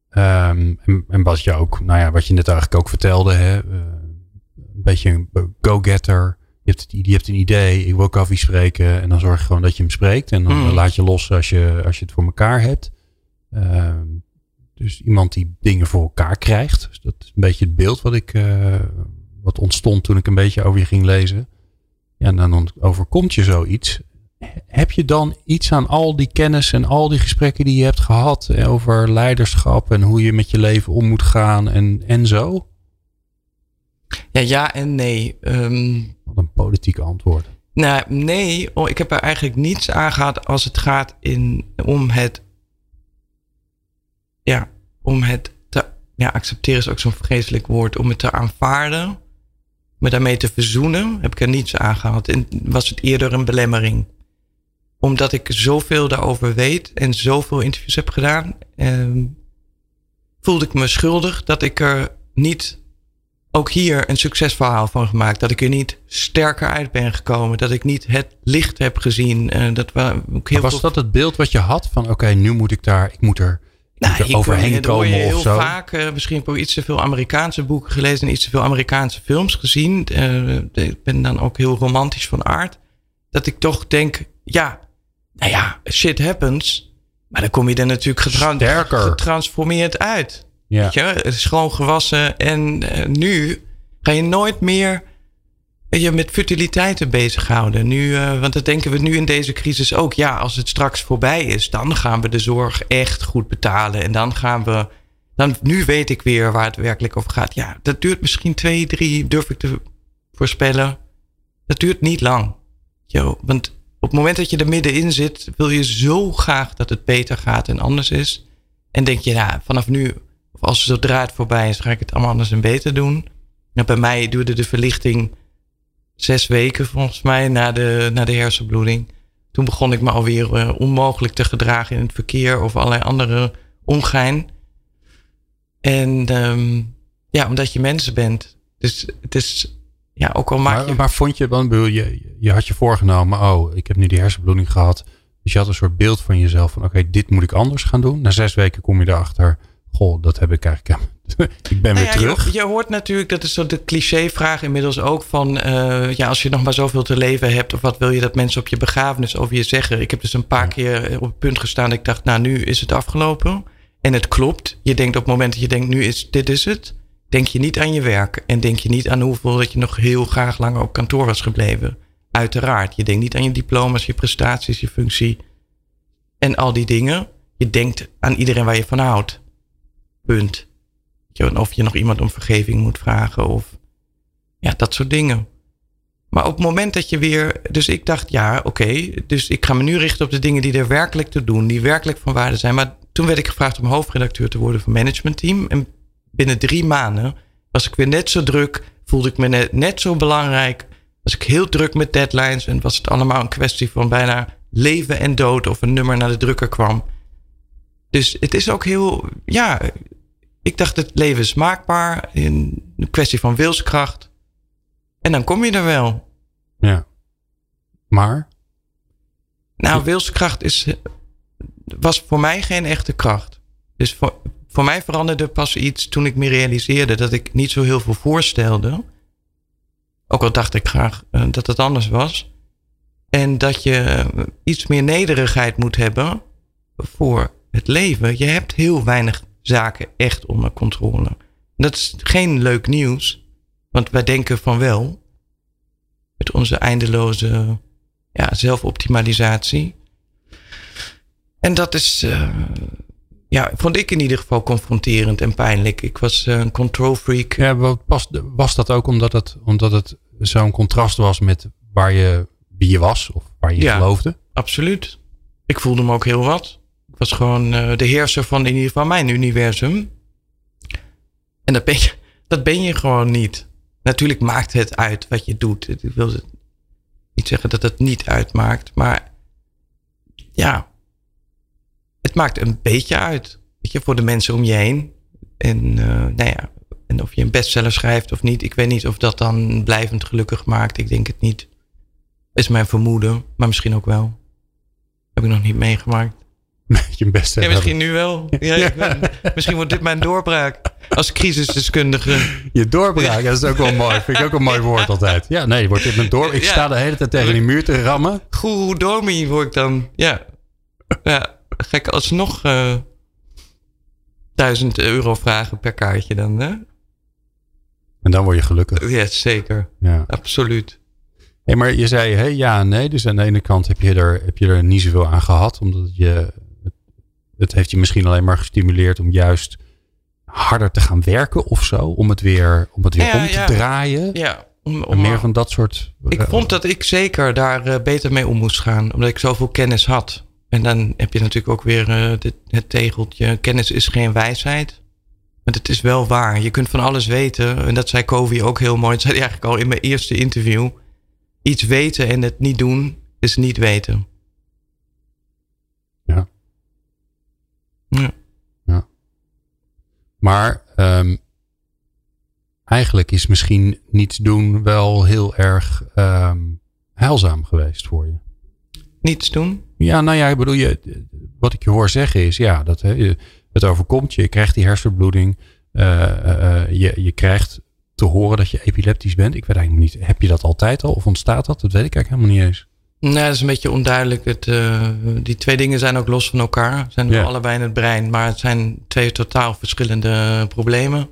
Um, en, en wat je ook, nou ja, wat je net eigenlijk ook vertelde. Hè, uh, een beetje een go-getter. Je hebt, je hebt een idee, ik wil koffie spreken. En dan zorg je gewoon dat je hem spreekt. En dan mm. laat je los als je, als je het voor elkaar hebt. Um, dus iemand die dingen voor elkaar krijgt. Dus dat is een beetje het beeld wat ik uh, wat ontstond toen ik een beetje over je ging lezen. Ja, en dan overkomt je zoiets. Heb je dan iets aan al die kennis en al die gesprekken die je hebt gehad eh, over leiderschap en hoe je met je leven om moet gaan en, en zo? Ja, ja en nee. Um, Wat een politiek antwoord. Nou, nee, oh, ik heb er eigenlijk niets aan gehad als het gaat in, om het ja, om het te, ja, accepteren is ook zo'n vreselijk woord, om het te aanvaarden, me daarmee te verzoenen, heb ik er niets aan gehad. En was het eerder een belemmering. Omdat ik zoveel daarover weet en zoveel interviews heb gedaan, ehm, voelde ik me schuldig dat ik er niet ook hier een succesverhaal van gemaakt. Dat ik er niet sterker uit ben gekomen. Dat ik niet het licht heb gezien. Uh, dat ook heel was dat het beeld wat je had? Van oké, nu moet ik daar, ik moet er, nou, ik overheen komen je heel of zo? vaak, uh, misschien heb ik iets te veel Amerikaanse boeken gelezen en iets te veel Amerikaanse films gezien. Uh, ik ben dan ook heel romantisch van aard. Dat ik toch denk, ja, nou ja, shit happens. Maar dan kom je er natuurlijk getransformeerd uit. Ja. Weet je, het is gewoon gewassen. En uh, nu ga je nooit meer met futiliteiten bezighouden. Nu, uh, want dat denken we nu in deze crisis ook. Ja, als het straks voorbij is, dan gaan we de zorg echt goed betalen. En dan gaan we. Dan, nu weet ik weer waar het werkelijk over gaat. Ja, dat duurt misschien twee, drie, durf ik te voorspellen. Dat duurt niet lang. Yo, want op het moment dat je er middenin zit, wil je zo graag dat het beter gaat en anders is. En denk je, ja, vanaf nu als zodra het voorbij is, ga ik het allemaal anders en beter doen. En bij mij duurde de verlichting zes weken volgens mij na de, na de hersenbloeding. Toen begon ik me alweer uh, onmogelijk te gedragen in het verkeer of allerlei andere ongein. En um, ja, omdat je mensen bent. Dus het is, ja, ook al maak maar, je... Maar vond je dan, je, je had je voorgenomen, oh, ik heb nu die hersenbloeding gehad. Dus je had een soort beeld van jezelf van, oké, dit moet ik anders gaan doen. Na zes weken kom je erachter, Goh, dat heb ik eigenlijk. <laughs> ik ben weer nou terug. Je, je, hoort natuurlijk, dat is zo de cliché-vraag inmiddels ook van, uh, ja, als je nog maar zoveel te leven hebt, of wat wil je dat mensen op je begrafenis over je zeggen? Ik heb dus een paar keer op het punt gestaan. Ik dacht, nou, nu is het afgelopen. En het klopt. Je denkt op het moment dat je denkt, nu is dit is het. Denk je niet aan je werk. En denk je niet aan hoeveel dat je nog heel graag langer op kantoor was gebleven. Uiteraard. Je denkt niet aan je diploma's, je prestaties, je functie. En al die dingen. Je denkt aan iedereen waar je van houdt. Punt. Of je nog iemand om vergeving moet vragen of ja, dat soort dingen. Maar op het moment dat je weer. Dus ik dacht, ja, oké. dus ik ga me nu richten op de dingen die er werkelijk te doen, die werkelijk van waarde zijn. Maar toen werd ik gevraagd om hoofdredacteur te worden van managementteam. En binnen drie maanden was ik weer net zo druk. Voelde ik me net, net zo belangrijk. Was ik heel druk met deadlines. En was het allemaal een kwestie van bijna leven en dood of een nummer naar de drukker kwam. Dus het is ook heel, ja, ik dacht het leven is maakbaar, in een kwestie van wilskracht. En dan kom je er wel. Ja. Maar? Nou, wilskracht is, was voor mij geen echte kracht. Dus voor, voor mij veranderde pas iets toen ik me realiseerde dat ik niet zo heel veel voorstelde. Ook al dacht ik graag uh, dat het anders was. En dat je iets meer nederigheid moet hebben voor het leven. Je hebt heel weinig zaken echt onder controle. dat is geen leuk nieuws, want wij denken van wel. Met onze eindeloze ja, zelfoptimalisatie. En dat is, uh, ja, vond ik in ieder geval confronterend en pijnlijk. Ik was uh, een control freak. Ja, was, was dat ook omdat het, omdat het zo'n contrast was met waar je, wie je was of waar je ja, geloofde? Absoluut. Ik voelde me ook heel wat was gewoon uh, de heerser van in ieder geval mijn universum. En dat ben, je, dat ben je gewoon niet. Natuurlijk maakt het uit wat je doet. Ik wil niet zeggen dat het niet uitmaakt, maar ja, het maakt een beetje uit. Weet je, voor de mensen om je heen. En uh, nou ja, of je een bestseller schrijft of niet, ik weet niet of dat dan blijvend gelukkig maakt. Ik denk het niet. Is mijn vermoeden, maar misschien ook wel. Heb ik nog niet meegemaakt. Je best ja, misschien nu wel. Ja, <laughs> misschien wordt dit mijn doorbraak als crisisdeskundige. Je doorbraak, dat is ook wel mooi. Vind ik ook een mooi woord altijd. Ja, nee, wordt dit mijn door. Ik sta de hele tijd tegen die muur te rammen. Goeroe Domi word ik dan. Ja. Ja, ga ik alsnog uh, duizend euro vragen per kaartje dan. Hè? En dan word je gelukkig. Ja, zeker. Ja. Absoluut. Hey, maar je zei hey, ja en nee. Dus aan de ene kant heb je, er, heb je er niet zoveel aan gehad. Omdat je het heeft je misschien alleen maar gestimuleerd om juist harder te gaan werken of zo. Om het weer, om het weer om te draaien. Ja. Om, om, meer van dat soort. Ik vond dat ik zeker daar uh, beter mee om moest gaan. Omdat ik zoveel kennis had. En dan heb je natuurlijk ook weer uh, het tegeltje: kennis is geen wijsheid. Maar het is wel waar. Je kunt van alles weten. En dat zei Covey ook heel mooi. Dat zei hij eigenlijk al in mijn eerste interview. Iets weten en het niet doen is niet weten. Ja. Ja. ja. Maar um, eigenlijk is misschien niets doen wel heel erg um, heilzaam geweest voor je. Niets doen? Ja, nou ja, ik bedoel, je, wat ik je hoor zeggen is, ja, dat hè, het overkomt je. Je krijgt die hersenbloeding. Uh, uh, je, je krijgt te horen dat je epileptisch bent. Ik weet eigenlijk niet, heb je dat altijd al of ontstaat dat? Dat weet ik eigenlijk helemaal niet eens. Nee, dat is een beetje onduidelijk. Het, uh, die twee dingen zijn ook los van elkaar. Zijn ja. allebei in het brein, maar het zijn twee totaal verschillende problemen.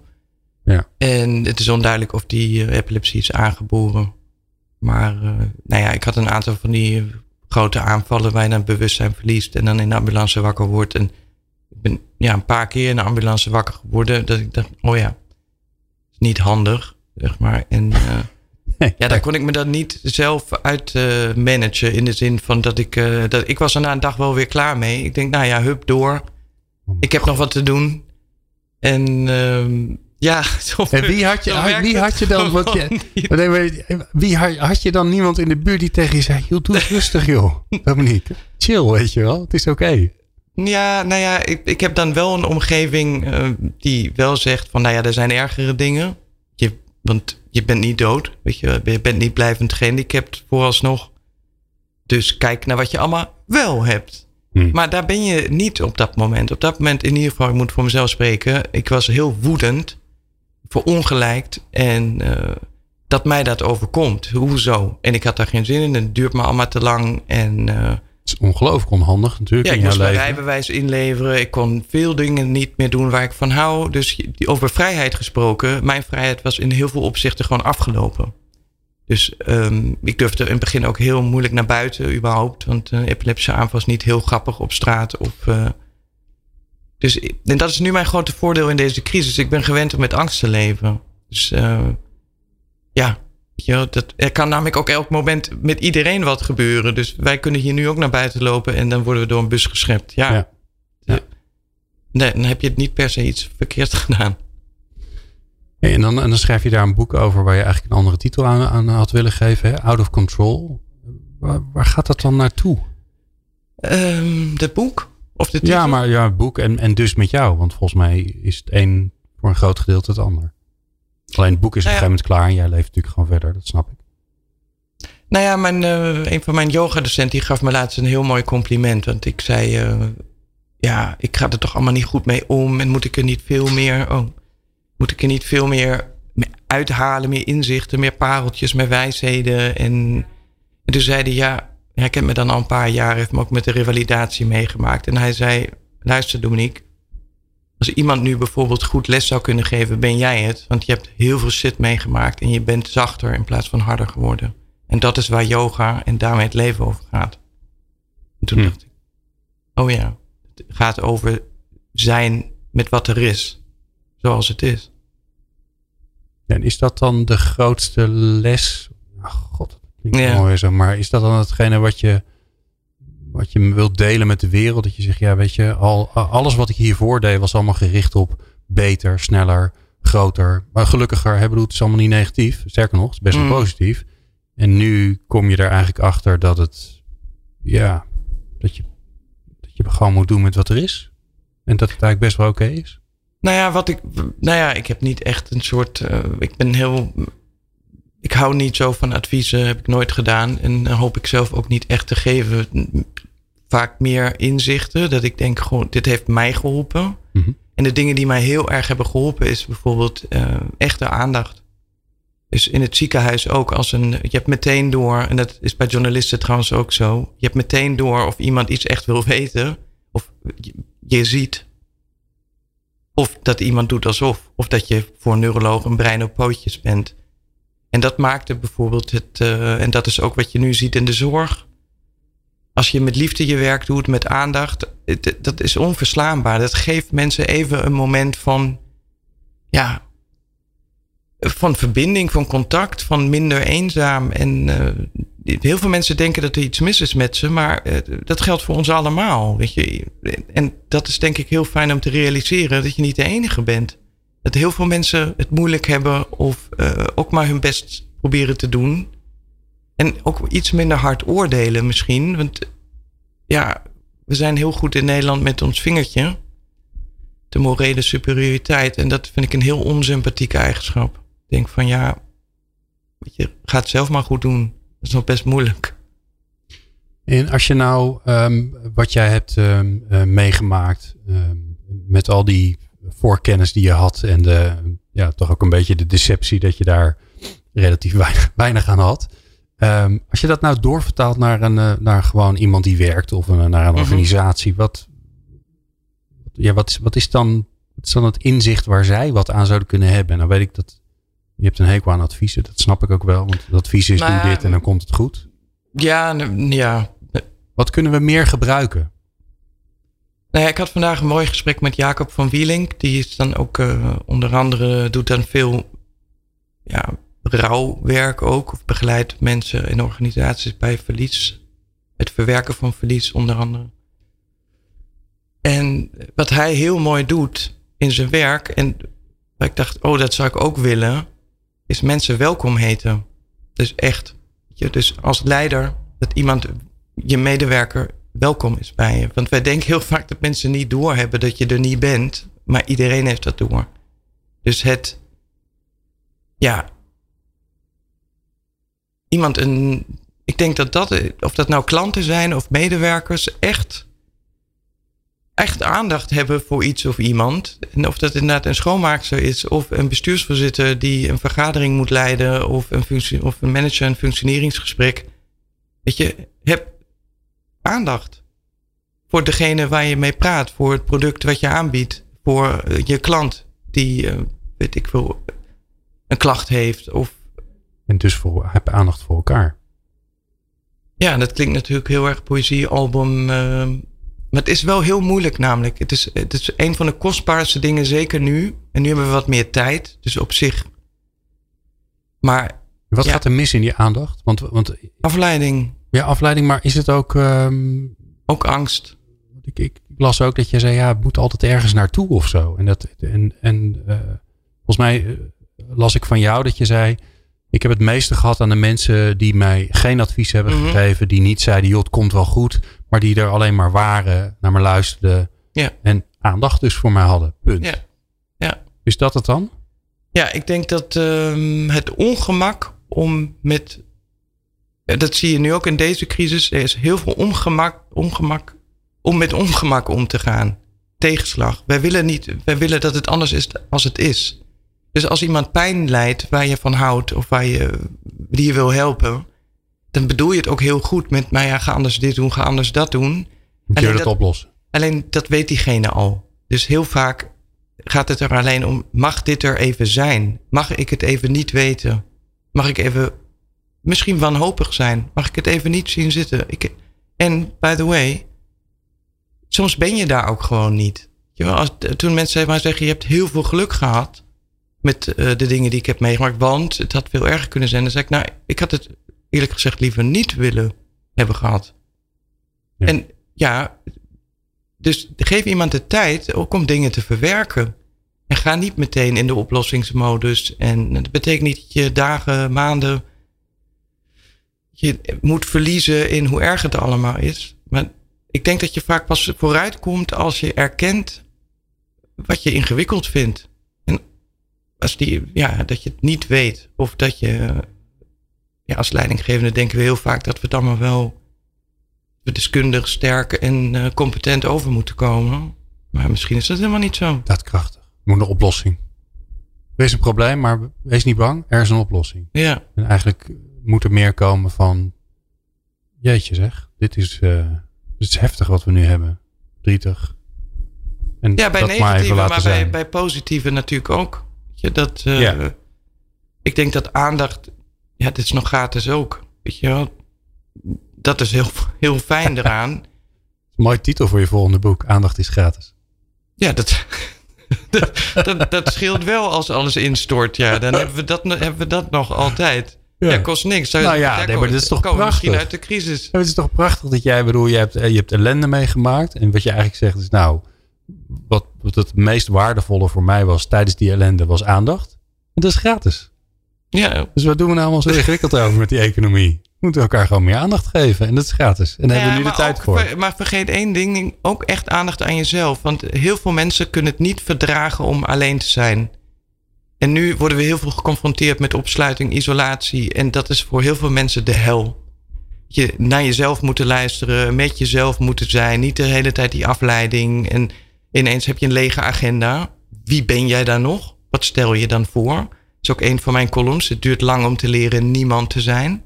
Ja. En het is onduidelijk of die epilepsie is aangeboren. Maar nou ja, ik had een aantal van die grote aanvallen waar je dan bewustzijn verliest en dan in de ambulance wakker wordt. En ik ben ja, een paar keer in de ambulance wakker geworden. Dat ik dacht, oh ja, is niet handig, zeg maar. En ja, daar kon ik me dan niet zelf uit uh, managen. In de zin van dat ik, uh, dat ik was er na een dag wel weer klaar mee. Ik denk, nou ja, hup door. Ik heb nog wat te doen. En ehm, ja, <laughs> en wie had je, wie had je dan? Wat je, <laughs> wie had je dan niemand in de buurt die tegen je zei: joh, doe het rustig, joh. <laughs> Dominique, chill, weet je wel. Het is oké. Okay. Ja, nou ja, ik, ik heb dan wel een omgeving uh, die wel zegt van, nou ja, er zijn ergere dingen. Want je bent niet dood, weet je, je bent niet blijvend gehandicapt vooralsnog. Dus kijk naar wat je allemaal wel hebt. Hmm. Maar daar ben je niet op dat moment. Op dat moment, in ieder geval, ik moet voor mezelf spreken. Ik was heel woedend, verongelijkt en uh, dat mij dat overkomt. Hoezo? En ik had daar geen zin in. Het duurt me allemaal te lang en... Uh, is ongelooflijk onhandig natuurlijk. Ja, ik moest mijn rijbewijs inleveren. Ik kon veel dingen niet meer doen waar ik van hou. Dus over vrijheid gesproken, mijn vrijheid was in heel veel opzichten gewoon afgelopen. Dus um, ik durfde in het begin ook heel moeilijk naar buiten überhaupt. Want een epileptische aanval was niet heel grappig op straat. Of, uh, dus en dat is nu mijn grote voordeel in deze crisis. Ik ben gewend om met angst te leven. Dus uh, ja, ja, dat, er kan namelijk ook elk moment met iedereen wat gebeuren. Dus wij kunnen hier nu ook naar buiten lopen en dan worden we door een bus geschept. Ja. ja. ja. Nee, dan heb je het niet per se iets verkeerd gedaan. En, dan, en dan schrijf je daar een boek over waar je eigenlijk een andere titel aan, aan had willen geven. Hè? Out of Control. Waar, waar gaat dat dan naartoe? Um, de boek? Of de titel? Ja, maar ja, het boek en, en dus met jou. Want volgens mij is het een voor een groot gedeelte het ander. Alleen het boek is op een gegeven moment klaar en jij leeft natuurlijk gewoon verder, dat snap ik. Nou ja, mijn, uh, een van mijn yogadocenten die gaf me laatst een heel mooi compliment. Want ik zei, uh, ja, ik ga er toch allemaal niet goed mee om. En moet ik er niet veel meer, oh, moet ik er niet veel meer uithalen, meer inzichten, meer pareltjes, meer wijsheden. En, en toen zei hij, ja, hij kent me dan al een paar jaar, heeft me ook met de revalidatie meegemaakt. En hij zei, luister Dominique, als iemand nu bijvoorbeeld goed les zou kunnen geven, ben jij het. Want je hebt heel veel shit meegemaakt en je bent zachter in plaats van harder geworden. En dat is waar yoga en daarmee het leven over gaat. En toen Hm. dacht ik, oh ja, het gaat over zijn met wat er is. Zoals het is. En is dat dan de grootste les? Oh, God, dat klinkt Ja. mooi zo. Maar is dat dan hetgene wat je, wat je wilt delen met de wereld? Dat je zegt, ja, weet je, al, alles wat ik hiervoor deed was allemaal gericht op beter, sneller, groter, maar gelukkiger. Bedoel, het is allemaal niet negatief. Sterker nog, het is best wel Mm. positief. En nu kom je er eigenlijk achter dat het, ja, dat je, dat je gewoon moet doen met wat er is. En dat het eigenlijk best wel oké is. Nou ja, wat ik. Nou ja, ik heb niet echt een soort. eh, ik ben heel. Ik hou niet zo van adviezen, heb ik nooit gedaan. En hoop ik zelf ook niet echt te geven. Vaak meer inzichten. Dat ik denk, gewoon, dit heeft mij geholpen. Mhm. En de dingen die mij heel erg hebben geholpen, is bijvoorbeeld eh, echte aandacht. Dus in het ziekenhuis ook als een. Je hebt meteen door, en dat is bij journalisten trouwens ook zo. Je hebt meteen door of iemand iets echt wil weten. Of je, je ziet of dat iemand doet alsof. Of dat je voor een neuroloog een brein op pootjes bent. En dat maakte bijvoorbeeld het. eh, en dat is ook wat je nu ziet in de zorg. Als je met liefde je werk doet, met aandacht. dat is onverslaanbaar. Dat geeft mensen even een moment van. Ja. Van verbinding, van contact, van minder eenzaam. En eh, heel veel mensen denken dat er iets mis is met ze, maar uh, dat geldt voor ons allemaal. Weet je? En dat is denk ik heel fijn om te realiseren dat je niet de enige bent. Dat heel veel mensen het moeilijk hebben of uh, ook maar hun best proberen te doen. En ook iets minder hard oordelen misschien. Want ja, we zijn heel goed in Nederland met ons vingertje. De morele superioriteit. En dat vind ik een heel onsympathieke eigenschap. Ik denk van ja, je, ga het zelf maar goed doen. Dat is nog best moeilijk. En als je nou um, wat jij hebt um, uh, meegemaakt um, met al die voorkennis die je had en de, ja, toch ook een beetje de deceptie dat je daar relatief weinig, weinig aan had. Als je dat nou doorvertaalt naar, een, uh, naar gewoon iemand die werkt of een, naar een mhm. organisatie, wat, ja, wat, wat, is dan, wat is dan het inzicht waar zij wat aan zouden kunnen hebben? En dan weet ik dat je hebt een hekel aan adviezen, dat snap ik ook wel. Want het advies is maar, doe dit en dan komt het goed. Ja, ja. Wat kunnen we meer gebruiken? Nou ja, ik had vandaag een mooi gesprek met Jacob van Wieling. Die is dan ook uh, onder andere, doet dan veel ja, rouwwerk ook. Of begeleidt mensen en organisaties bij verlies. Het verwerken van verlies onder andere. En wat hij heel mooi doet in zijn werk. En ik dacht, oh, dat zou ik ook willen is mensen welkom heten. Dus echt. Je, dus als leider, dat iemand, je medewerker, welkom is bij je. Want wij denken heel vaak dat mensen niet doorhebben dat je er niet bent. Maar iedereen heeft dat door. Dus het, ja, iemand een, ik denk dat dat, of dat nou klanten zijn of medewerkers, echt echt aandacht hebben voor iets of iemand. En of dat inderdaad een schoonmaakster is, of een bestuursvoorzitter die een vergadering moet leiden, of een, functie, of een manager een functioneringsgesprek. Weet je, heb aandacht voor degene waar je mee praat, voor het product wat je aanbiedt, voor eh, je klant die, uh, weet ik veel, een klacht heeft. Of... En dus voor, heb aandacht voor elkaar. Ja, dat klinkt natuurlijk heel erg poëziealbum. Uh, maar het is wel heel moeilijk namelijk. Het is, het is een van de kostbaarste dingen, zeker nu. En nu hebben we wat meer tijd. Dus op zich. Maar. Wat gaat er mis in die aandacht? Want, want, afleiding. Ja, afleiding. Maar is het ook. Um, ook angst. Ik, ik, las ook dat je zei, ja, het moet altijd ergens naartoe of zo. En, dat, en, en uh, volgens mij uh, las ik van jou dat je zei. Ik heb het meeste gehad aan de mensen die mij geen advies hebben mm -hmm. gegeven. Die niet zeiden, joh, het komt wel goed. Maar die er alleen maar waren, naar me luisterden. Ja. En aandacht dus voor mij hadden. Punt. Ja. ja. Is dat het dan? Ja, ik denk dat um, het ongemak om met. Dat zie je nu ook in deze crisis. Er is heel veel ongemak, ongemak om met ongemak om te gaan. Tegenslag. Wij willen, niet, wij willen dat het anders is als het is. Dus als iemand pijn lijdt waar je van houdt of waar je, die je wil helpen, dan bedoel je het ook heel goed met, maar ja, ga anders dit doen, ga anders dat doen. Moet je dat oplossen? Alleen dat weet diegene al. Dus heel vaak gaat het er alleen om, mag dit er even zijn? Mag ik het even niet weten? Mag ik even misschien wanhopig zijn? Mag ik het even niet zien zitten? Ik, en by the way, soms ben je daar ook gewoon niet. Als, toen mensen maar zeggen, je hebt heel veel geluk gehad met uh, de dingen die ik heb meegemaakt, want het had veel erger kunnen zijn. Dan zeg ik, nou, ik had het eerlijk gezegd liever niet willen hebben gehad. Ja. En ja, dus geef iemand de tijd ook om dingen te verwerken. En ga niet meteen in de oplossingsmodus. En dat betekent niet dat je dagen, maanden. Je moet verliezen in hoe erg het allemaal is. Maar ik denk dat je vaak pas vooruit komt als je erkent wat je ingewikkeld vindt. Als die, ja, dat je het niet weet. Of dat je ja, als leidinggevende denken we heel vaak dat we het allemaal wel deskundig, sterk en uh, competent over moeten komen. Maar misschien is dat helemaal niet zo. Dat krachtig. Er moet een oplossing. Er is een probleem, maar wees niet bang. Er is een oplossing. Ja. En eigenlijk moet er meer komen van... Jeetje zeg, dit is, uh, dit is heftig wat we nu hebben. Drietig. En ja, bij negatieve, maar bij, bij positieve natuurlijk ook. Je, dat, uh, ja. Ik denk dat aandacht ja, dit is nog gratis ook. Weet je wel? Dat is heel, heel fijn eraan. <laughs> Mooi titel voor je volgende boek. Aandacht is gratis. Ja, dat, <laughs> dat, dat, dat, scheelt wel als alles instort. Ja, dan hebben we dat, hebben we dat nog altijd. Ja, kost niks. Nou ja, nee, maar dat is toch prachtig? misschien uit de crisis. Het is toch prachtig dat jij, bedoel, je hebt, eh, je hebt ellende meegemaakt. En wat je eigenlijk zegt is, nou, wat, wat het meest waardevolle voor mij was tijdens die ellende was aandacht. En dat is gratis. Ja, Dus wat doen we nou allemaal zo ingewikkeld over met die economie? We moeten elkaar gewoon meer aandacht geven. En dat is gratis. En daar hebben we nu de tijd ook voor. ver- maar vergeet één ding, ook echt aandacht aan jezelf. Want heel veel mensen kunnen het niet verdragen om alleen te zijn. En nu worden we heel veel geconfronteerd met opsluiting, isolatie. En dat is voor heel veel mensen de hel. Je naar jezelf moeten luisteren, met jezelf moeten zijn. Niet de hele tijd die afleiding. En ineens heb je een lege agenda. Wie ben jij dan nog? Wat stel je dan voor? Dat is ook een van mijn columns. Het duurt lang om te leren niemand te zijn.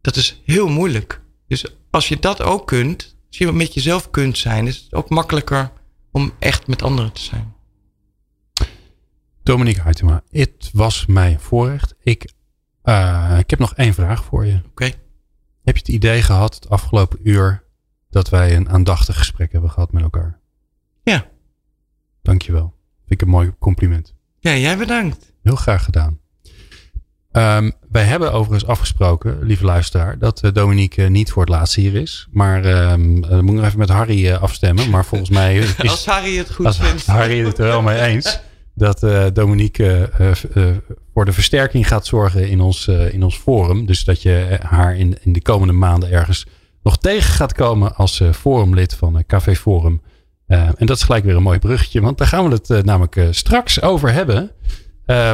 Dat is heel moeilijk. Dus als je dat ook kunt, als je met jezelf kunt zijn, is het ook makkelijker om echt met anderen te zijn. Dominique Huytema, het was mij voorrecht. Ik, eh, ik heb nog één vraag voor je. Oké. Heb je het idee gehad het afgelopen uur dat wij een aandachtig gesprek hebben gehad met elkaar? Ja. Dankjewel. Vind ik een mooi compliment. Ja, jij bedankt. Heel graag gedaan. Ehm, wij hebben overigens afgesproken, lieve luisteraar, dat eh, Dominique eh, niet voor het laatst hier is. Maar ehm eh, dan moet ik nog even met Harry eh, afstemmen. Maar volgens mij <laughs> is, Als Harry het goed als vindt. Harry het er wel mee eens. Dat eh, Dominique eh, eh, eh, voor de versterking gaat zorgen in ons, eh, in ons forum. Dus dat je eh, haar in, in de komende maanden ergens nog tegen gaat komen als eh, forumlid van eh, Café Forum. Eh, en dat is gelijk weer een mooi bruggetje. Want daar gaan we het eh, namelijk eh, straks over hebben.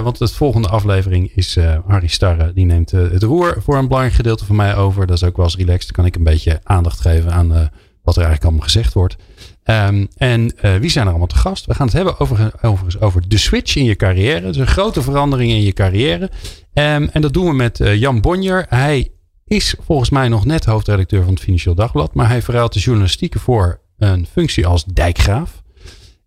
Want de volgende aflevering is Harry Starre. Die neemt het roer voor een belangrijk gedeelte van mij over. Dat is ook wel eens relaxed. Dan kan ik een beetje aandacht geven aan wat er eigenlijk allemaal gezegd wordt. Ehm, en wie zijn er allemaal te gast? We gaan het hebben over, overigens over de switch in je carrière. Dus een grote verandering in je carrière. Ehm, en dat doen we met Jan Bonjer. Hij is volgens mij nog net hoofdredacteur van het Financieel Dagblad. Maar hij verruilt de journalistieke voor een functie als dijkgraaf.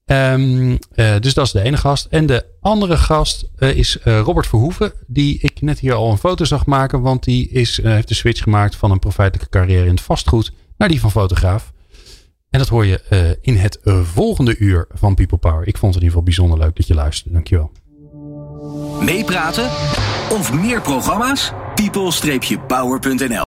Ehm, eh, dus dat is de ene gast. En de andere gast eh, is eh, Robert Verhoeven. Die ik net hier al een foto zag maken. Want die is, heeft de switch gemaakt van een profijtelijke carrière in het vastgoed. Naar die van fotograaf. En dat hoor je in het volgende uur van People Power. Ik vond het in ieder geval bijzonder leuk dat je luisterde. Dankjewel. Meepraten of meer programma's? people-power.nl